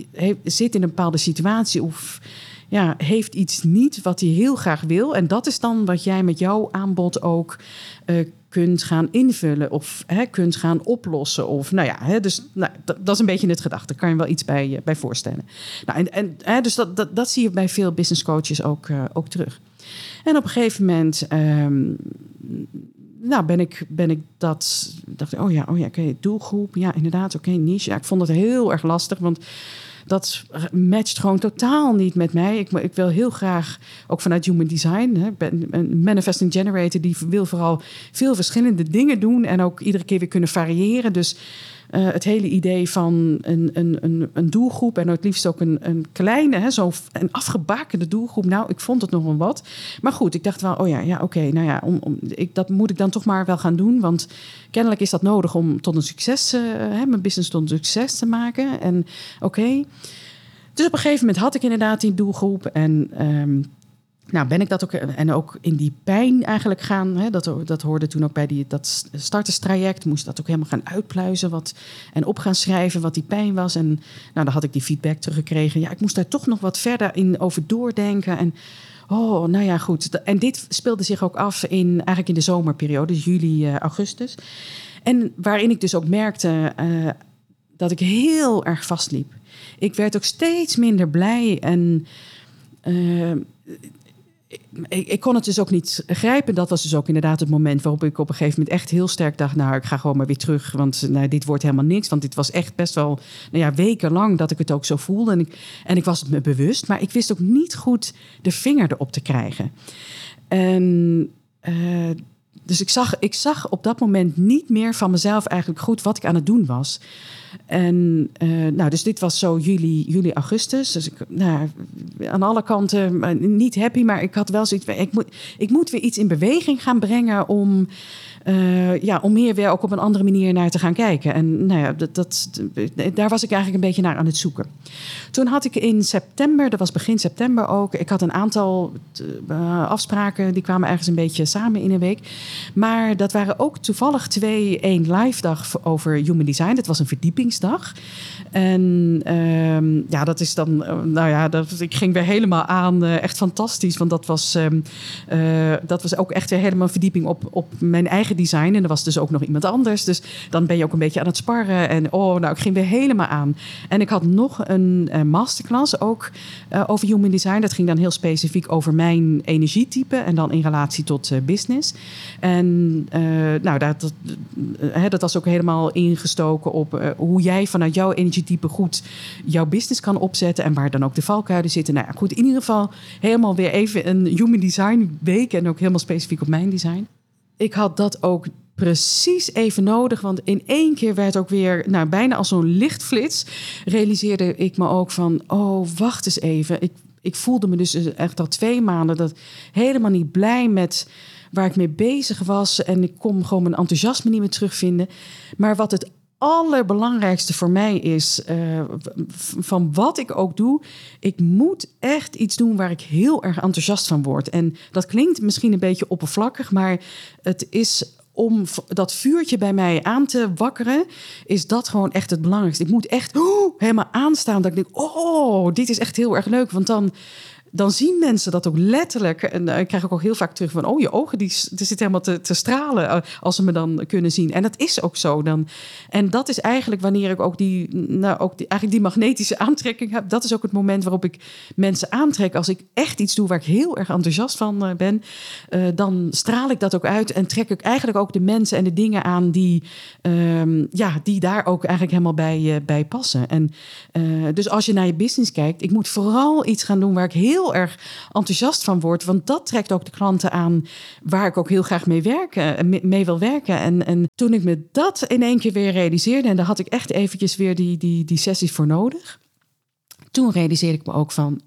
zit in een bepaalde situatie of ja, heeft iets niet wat hij heel graag wil. En dat is dan wat jij met jouw aanbod ook uh, kunt gaan invullen of hè, kunt gaan oplossen. Of nou ja, hè, dus nou, dat, is een beetje het gedachte. Daar kan je wel iets bij, uh, bij voorstellen. Nou, en, en hè, dus dat, dat, zie je bij veel business coaches ook, uh, ook terug. En op een gegeven moment. Um, nou, ben ik, ben ik dat. Dacht oh ja, oh ja, oké, doelgroep. Ja, inderdaad, oké, niche. Ja, ik vond het heel erg lastig, want dat matcht gewoon totaal niet met mij. Ik, ik wil heel graag, ook vanuit Human Design, hè, ben een manifesting generator die wil vooral veel verschillende dingen doen en ook iedere keer weer kunnen variëren. Dus uh, het hele idee van een, een, een, een, doelgroep en het liefst ook een, een kleine, hè, zo een afgebakende doelgroep. Nou, ik vond het nog wel wat. Maar goed, ik dacht wel, oh ja, ja oké, nou ja, om, om, ik, dat moet ik dan toch maar wel gaan doen. Want kennelijk is dat nodig om tot een succes, uh, hè, mijn business tot een succes te maken. En oké. Dus op een gegeven moment had ik inderdaad die doelgroep en. Um, nou, ben ik dat ook en ook in die pijn eigenlijk gaan. Hè, dat, dat hoorde toen ook bij die, dat starterstraject. Moest dat ook helemaal gaan uitpluizen wat, en op gaan schrijven wat die pijn was. En nou, dan had ik die feedback teruggekregen. Ja, ik moest daar toch nog wat verder in over doordenken. En oh, nou ja, goed. En dit speelde zich ook af in eigenlijk in de zomerperiode, dus juli, uh, augustus. En waarin ik dus ook merkte uh, dat ik heel erg vastliep. Ik werd ook steeds minder blij en. Ik, ik, kon het dus ook niet grijpen. Dat was dus ook inderdaad het moment waarop ik op een gegeven moment echt heel sterk dacht: Nou, ik ga gewoon maar weer terug. Want nou, dit wordt helemaal niks. Want dit was echt best wel nou ja, wekenlang dat ik het ook zo voelde. En ik, en ik was het me bewust. Maar ik wist ook niet goed de vinger erop te krijgen. En. Uh, dus ik zag, ik zag op dat moment niet meer van mezelf eigenlijk goed wat ik aan het doen was. En uh, nou, dus dit was zo juli, juli augustus. Dus ik, nou, aan alle kanten uh, niet happy, maar ik had wel zoiets. Ik moet, ik moet weer iets in beweging gaan brengen om uh, ja, om meer weer ook op een andere manier naar te gaan kijken. En nou ja, dat, dat, daar was ik eigenlijk een beetje naar aan het zoeken. Toen had ik in september, dat was begin september ook, ik had een aantal uh, afspraken, die kwamen ergens een beetje samen in een week. Maar dat waren ook toevallig twee, één live dag over human design. Dat was een verdiepingsdag. En uh, ja, dat is dan, nou ja, dat, ik ging weer helemaal aan. Echt fantastisch, want dat was, uh, dat was ook echt weer helemaal verdieping op, op mijn eigen design. En er was dus ook nog iemand anders. Dus dan ben je ook een beetje aan het sparren. En oh, nou, ik ging weer helemaal aan. En ik had nog een uh, masterclass ook over human design. Dat ging dan heel specifiek over mijn energietype. En dan in relatie tot business. En nou, dat, dat, dat was ook helemaal ingestoken op hoe jij vanuit jouw energie type goed jouw business kan opzetten en waar dan ook de valkuilen zitten. Nou ja, goed, in ieder geval helemaal weer even een human design week en ook helemaal specifiek op mijn design. Ik had dat ook precies even nodig, want in één keer werd ook weer, nou bijna als zo'n lichtflits, realiseerde ik me ook van, oh wacht eens even, ik, ik voelde me dus echt al twee maanden dat helemaal niet blij met waar ik mee bezig was. En ik kon gewoon mijn enthousiasme niet meer terugvinden. Maar wat het allerbelangrijkste voor mij is, uh, van wat ik ook doe, ik moet echt iets doen waar ik heel erg enthousiast van word. En dat klinkt misschien een beetje oppervlakkig, maar het is om dat vuurtje bij mij aan te wakkeren, is dat gewoon echt het belangrijkste. Ik moet echt oh, helemaal aanstaan dat ik denk, oh, dit is echt heel erg leuk, want dan dan zien mensen dat ook letterlijk. En uh, ik krijg ook heel vaak terug van... oh, je ogen die, die zitten helemaal te, te stralen uh, als ze me dan kunnen zien. En dat is ook zo. Dan. En dat is eigenlijk wanneer ik ook die, nou, ook die, eigenlijk die magnetische [LAUGHS] aantrekking heb. Dat is ook het moment waarop ik mensen aantrek. Als ik echt iets doe waar ik heel erg enthousiast van uh, ben... dan straal ik dat ook uit en trek ik eigenlijk ook de mensen en de dingen aan... die, ehm, ja, die daar ook eigenlijk helemaal bij, bij passen. En dus als je naar je business kijkt... ik moet vooral iets gaan doen waar ik heel heel erg enthousiast van word. Want dat trekt ook de klanten aan waar ik ook heel graag mee, werken, mee wil werken. En, en toen ik me dat in één keer weer realiseerde, en daar had ik echt eventjes weer die, die, die sessies voor nodig. Toen realiseerde ik me ook van,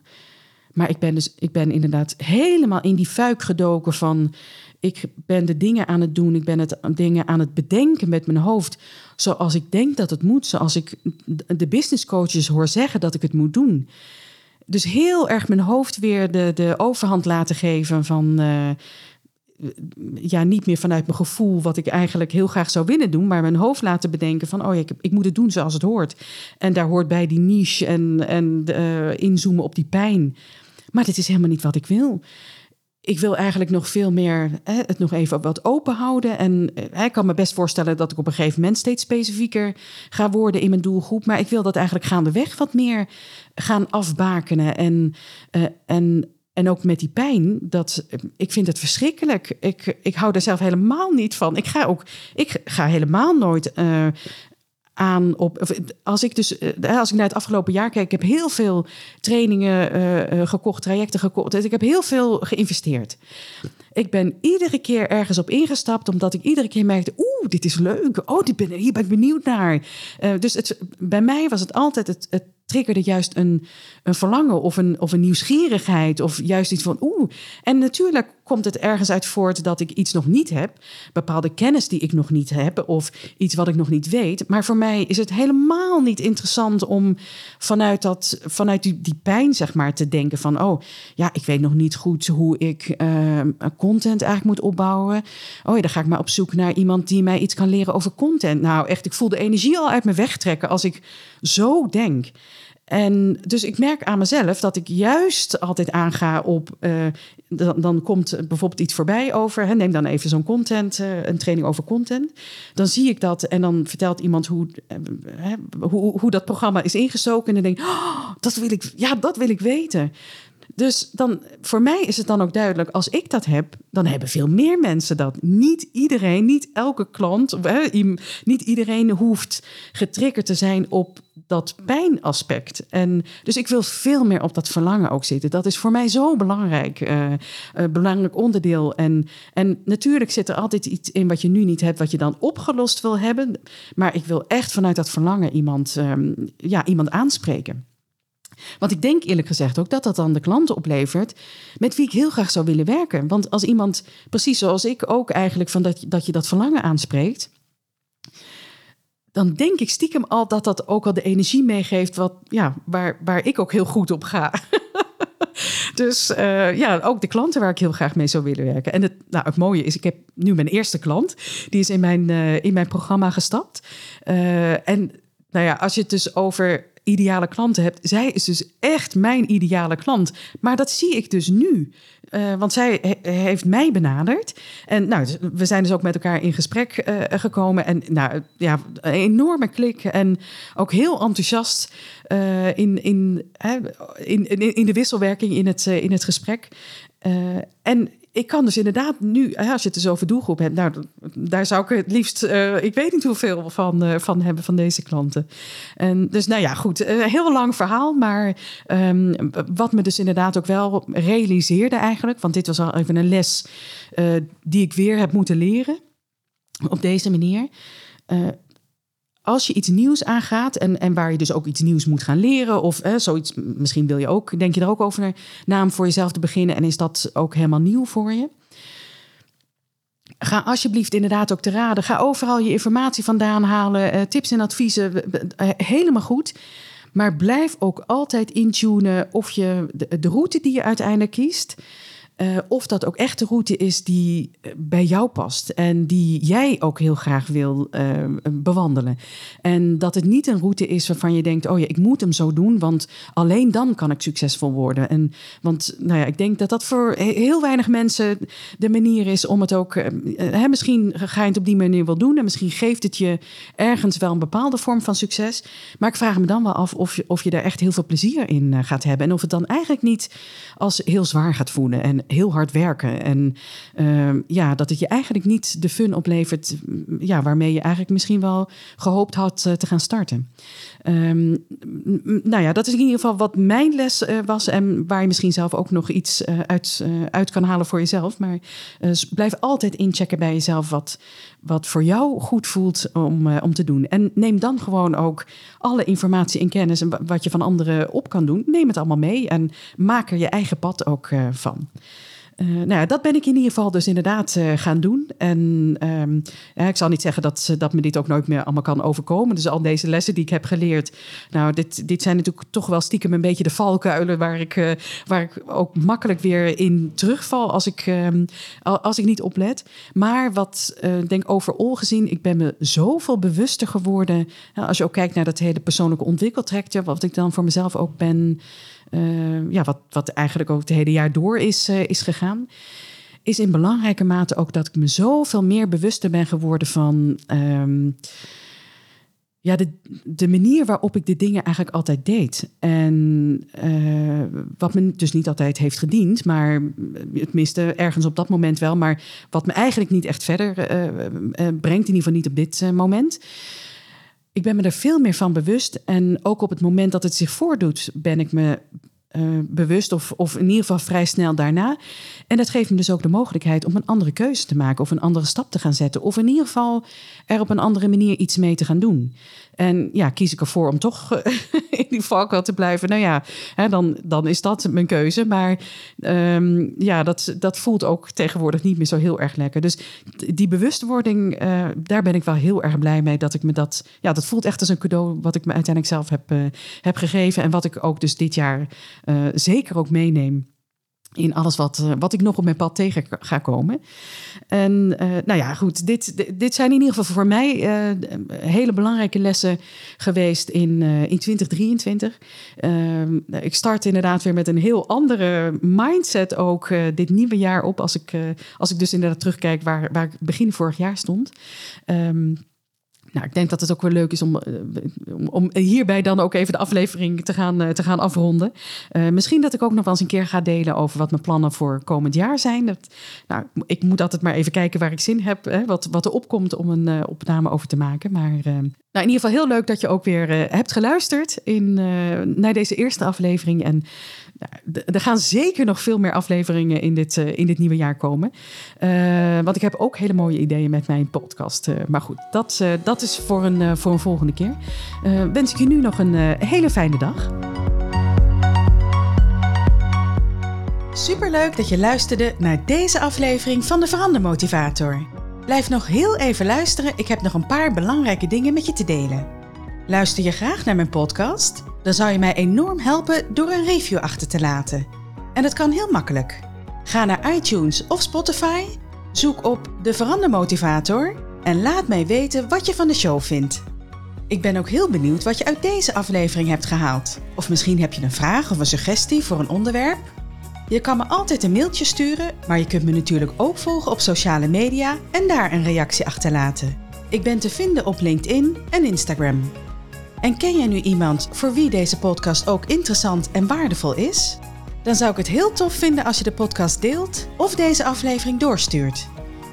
Maar ik ben dus, ik ben inderdaad helemaal in die fuik gedoken van. Ik ben de dingen aan het doen, ik ben het dingen aan het bedenken met mijn hoofd. Zoals ik denk dat het moet, zoals ik de business coaches hoor zeggen dat ik het moet doen. Dus heel erg mijn hoofd weer de, de overhand laten geven van. eh, ja, niet meer vanuit mijn gevoel, wat ik eigenlijk heel graag zou willen doen, maar mijn hoofd laten bedenken van, oh ja, ik, ik moet het doen zoals het hoort. En daar hoort bij die niche en, en eh, inzoomen op die pijn. Maar dit is helemaal niet wat ik wil. Ik wil eigenlijk nog veel meer hè, het nog even wat open houden. En eh, ik kan me best voorstellen dat ik op een gegeven moment steeds specifieker ga worden in mijn doelgroep. Maar ik wil dat eigenlijk gaandeweg wat meer gaan afbakenen. En, eh, en en ook met die pijn, dat, ik vind het verschrikkelijk. Ik, ik hou daar zelf helemaal niet van. Ik ga ook, ik ga helemaal nooit aan op. Als ik dus, uh, als ik naar het afgelopen jaar kijk, ik heb heel veel trainingen uh, gekocht, trajecten gekocht. Dus ik heb heel veel geïnvesteerd. Ik ben iedere keer ergens op ingestapt, omdat ik iedere keer merkte: oeh, dit is leuk. Oh, dit ben, hier ben ik benieuwd naar. dus het, bij mij was het altijd het, het triggerde juist een, een verlangen of een, of een nieuwsgierigheid of juist iets van oeh. En natuurlijk komt het ergens uit voort dat ik iets nog niet heb, bepaalde kennis die ik nog niet heb of iets wat ik nog niet weet. Maar voor mij is het helemaal niet interessant om vanuit, dat, vanuit die, pijn zeg maar te denken van oh ja, ik weet nog niet goed hoe ik uh, content eigenlijk moet opbouwen. Oh ja, dan ga ik maar op zoek naar iemand die mij iets kan leren over content. Nou echt, ik voel de energie al uit me wegtrekken als ik zo denk. En dus ik merk aan mezelf dat ik juist altijd aanga op. Uh, dan, dan, komt bijvoorbeeld iets voorbij over. Hè, neem dan even zo'n content, uh, een training over content. Dan zie ik dat en dan vertelt iemand hoe, uh, hoe, hoe dat programma is ingestoken. En dan denk ik, oh, dat wil ik, ja, dat wil ik weten. Dus dan, voor mij is het dan ook duidelijk, als ik dat heb, dan hebben veel meer mensen dat. Niet iedereen, niet elke klant, niet iedereen hoeft getriggerd te zijn op dat pijnaspect. En dus ik wil veel meer op dat verlangen ook zitten. Dat is voor mij zo belangrijk, uh, uh, belangrijk onderdeel. En, en natuurlijk zit er altijd iets in wat je nu niet hebt, wat je dan opgelost wil hebben. Maar ik wil echt vanuit dat verlangen iemand, um, ja, iemand aanspreken. Want ik denk eerlijk gezegd ook dat dat dan de klanten oplevert met wie ik heel graag zou willen werken. Want als iemand, precies zoals ik ook eigenlijk, van dat, dat je dat verlangen aanspreekt, dan denk ik stiekem al dat dat ook al de energie meegeeft wat, ja, waar, waar ik ook heel goed op ga. [LAUGHS] dus uh, ja, ook de klanten waar ik heel graag mee zou willen werken. En het, nou, het mooie is, ik heb nu mijn eerste klant, die is in mijn, uh, in mijn programma gestapt. Uh, en nou ja, als je het dus over ideale klanten hebt. Zij is dus echt mijn ideale klant. Maar dat zie ik dus nu. Uh, want zij he heeft mij benaderd. En nou, we zijn dus ook met elkaar in gesprek uh, gekomen. En nou ja, een enorme klik. En ook heel enthousiast in, in, in, in, in de wisselwerking in het, in het gesprek. en ik kan dus inderdaad nu, als je het dus over doelgroep hebt, nou, daar zou ik het liefst, uh, ik weet niet hoeveel van, uh, van hebben van deze klanten. En dus nou ja, goed, een heel lang verhaal, maar um, wat me dus inderdaad ook wel realiseerde eigenlijk, want dit was al even een les die ik weer heb moeten leren op deze manier als je iets nieuws aangaat en, en waar je dus ook iets nieuws moet gaan leren, of eh, zoiets, misschien wil je ook, denk je er ook over naam voor jezelf te beginnen en is dat ook helemaal nieuw voor je? Ga alsjeblieft inderdaad ook te raden. Ga overal je informatie vandaan halen, uh, tips en adviezen, uh, helemaal goed. Maar blijf ook altijd intunen of je de, de route die je uiteindelijk kiest, uh, of dat ook echt de route is die bij jou past en die jij ook heel graag wil uh, bewandelen. En dat het niet een route is waarvan je denkt: oh ja, ik moet hem zo doen, want alleen dan kan ik succesvol worden. En want nou ja, ik denk dat dat voor heel weinig mensen de manier is om het ook. Hè, misschien ga je het op die manier wel doen en misschien geeft het je ergens wel een bepaalde vorm van succes. Maar ik vraag me dan wel af of je, of je daar echt heel veel plezier in gaat hebben en of het dan eigenlijk niet als heel zwaar gaat voelen. En heel hard werken. En uh, ja, dat het je eigenlijk niet de fun oplevert ja, waarmee je eigenlijk misschien wel gehoopt had uh, te gaan starten. Um, nou ja, dat is in ieder geval wat mijn les uh, was en waar je misschien zelf ook nog iets uh, uit, uit kan halen voor jezelf. Maar blijf altijd inchecken bij jezelf wat, wat voor jou goed voelt om, om te doen. En neem dan gewoon ook alle informatie en kennis en wat je van anderen op kan doen. Neem het allemaal mee en maak er je eigen pad ook van. Uh, nou ja, dat ben ik in ieder geval dus inderdaad uh, gaan doen. En ja, ik zal niet zeggen dat, dat me dit ook nooit meer allemaal kan overkomen. Dus al deze lessen die ik heb geleerd. Nou, dit, dit zijn natuurlijk toch wel stiekem een beetje de valkuilen waar ik, uh, waar ik ook makkelijk weer in terugval als ik, um, als ik niet oplet. Maar wat denk overal gezien, ik ben me zoveel bewuster geworden. Nou, als je ook kijkt naar dat hele persoonlijke ontwikkeltrekje, wat ik dan voor mezelf ook ben. Uh, ja, wat, wat eigenlijk ook het hele jaar door is, uh, is gegaan. Is in belangrijke mate ook dat ik me zoveel meer bewuster ben geworden van. Um, ja, de, de manier waarop ik de dingen eigenlijk altijd deed. En uh, wat me dus niet altijd heeft gediend, maar het miste ergens op dat moment wel. Maar wat me eigenlijk niet echt verder brengt, in ieder geval niet op dit moment ik ben me er veel meer van bewust. En ook op het moment dat het zich voordoet, ben ik me uh, bewust, of, of in ieder geval vrij snel daarna. En dat geeft me dus ook de mogelijkheid om een andere keuze te maken, of een andere stap te gaan zetten, of in ieder geval er op een andere manier iets mee te gaan doen. En ja, kies ik ervoor om toch eh, [LAUGHS] in die valkuil te blijven. Nou ja, hè, dan, dan is dat mijn keuze. Maar um, ja, dat, dat voelt ook tegenwoordig niet meer zo heel erg lekker. Dus die bewustwording, uh, daar ben ik wel heel erg blij mee. Dat ik me dat, ja, dat voelt echt als een cadeau wat ik me uiteindelijk zelf heb, uh, heb gegeven. En wat ik ook dus dit jaar zeker ook meeneem in alles wat, uh, wat ik nog op mijn pad tegen ga komen. En uh, nou ja, goed, dit, dit zijn in ieder geval voor mij uh, hele belangrijke lessen geweest in, in 2023. Ehm, ik start inderdaad weer met een heel andere mindset ook dit nieuwe jaar op. Als ik, als ik dus inderdaad terugkijk waar, waar ik begin vorig jaar stond. Um, nou, ik denk dat het ook wel leuk is om, om, om, hierbij dan ook even de aflevering te gaan, te gaan afronden. Uh, misschien dat ik ook nog wel eens een keer ga delen over wat mijn plannen voor komend jaar zijn. Dat, nou, ik moet altijd maar even kijken waar ik zin heb, hè, wat, wat er opkomt om een opname over te maken. Maar nou, in ieder geval heel leuk dat je ook weer hebt geluisterd in, naar deze eerste aflevering. En nou, er gaan zeker nog veel meer afleveringen in dit, uh, in dit nieuwe jaar komen. Uh, want ik heb ook hele mooie ideeën met mijn podcast. Uh, maar goed, dat, dat is voor een, voor een volgende keer. wens ik je nu nog een hele fijne dag. Superleuk dat je luisterde naar deze aflevering van de Verandermotivator. Blijf nog heel even luisteren, ik heb nog een paar belangrijke dingen met je te delen. Luister je graag naar mijn podcast? Dan zou je mij enorm helpen door een review achter te laten. En dat kan heel makkelijk. Ga naar iTunes of Spotify, zoek op de Verandermotivator en laat mij weten wat je van de show vindt. Ik ben ook heel benieuwd wat je uit deze aflevering hebt gehaald. Of misschien heb je een vraag of een suggestie voor een onderwerp. Je kan me altijd een mailtje sturen, maar je kunt me natuurlijk ook volgen op sociale media en daar een reactie achterlaten. Ik ben te vinden op LinkedIn en Instagram. En ken jij nu iemand voor wie deze podcast ook interessant en waardevol is? Dan zou ik het heel tof vinden als je de podcast deelt of deze aflevering doorstuurt.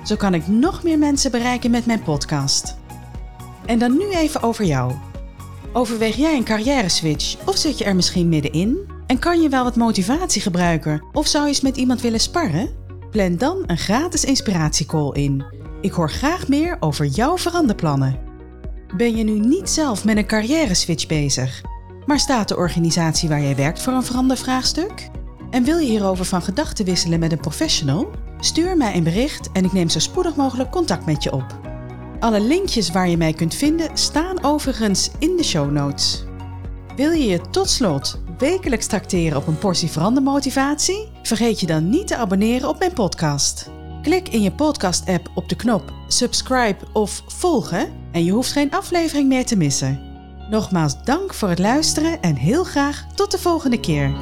Zo kan ik nog meer mensen bereiken met mijn podcast. En dan nu even over jou. Overweeg jij een carrière switch of zit je er misschien middenin? En kan je wel wat motivatie gebruiken of zou je eens met iemand willen sparren? Plan dan een gratis inspiratiecall in. Ik hoor graag meer over jouw veranderplannen. Ben je nu niet zelf met een carrière switch bezig, maar staat de organisatie waar jij werkt voor een verandervraagstuk? En wil je hierover van gedachten wisselen met een professional? Stuur mij een bericht en ik neem zo spoedig mogelijk contact met je op. Alle linkjes waar je mij kunt vinden staan overigens in de show notes. Wil je je tot slot wekelijks tracteren op een portie verandermotivatie? Vergeet je dan niet te abonneren op mijn podcast. Klik in je podcast-app op de knop subscribe of volgen en je hoeft geen aflevering meer te missen. Nogmaals dank voor het luisteren en heel graag tot de volgende keer.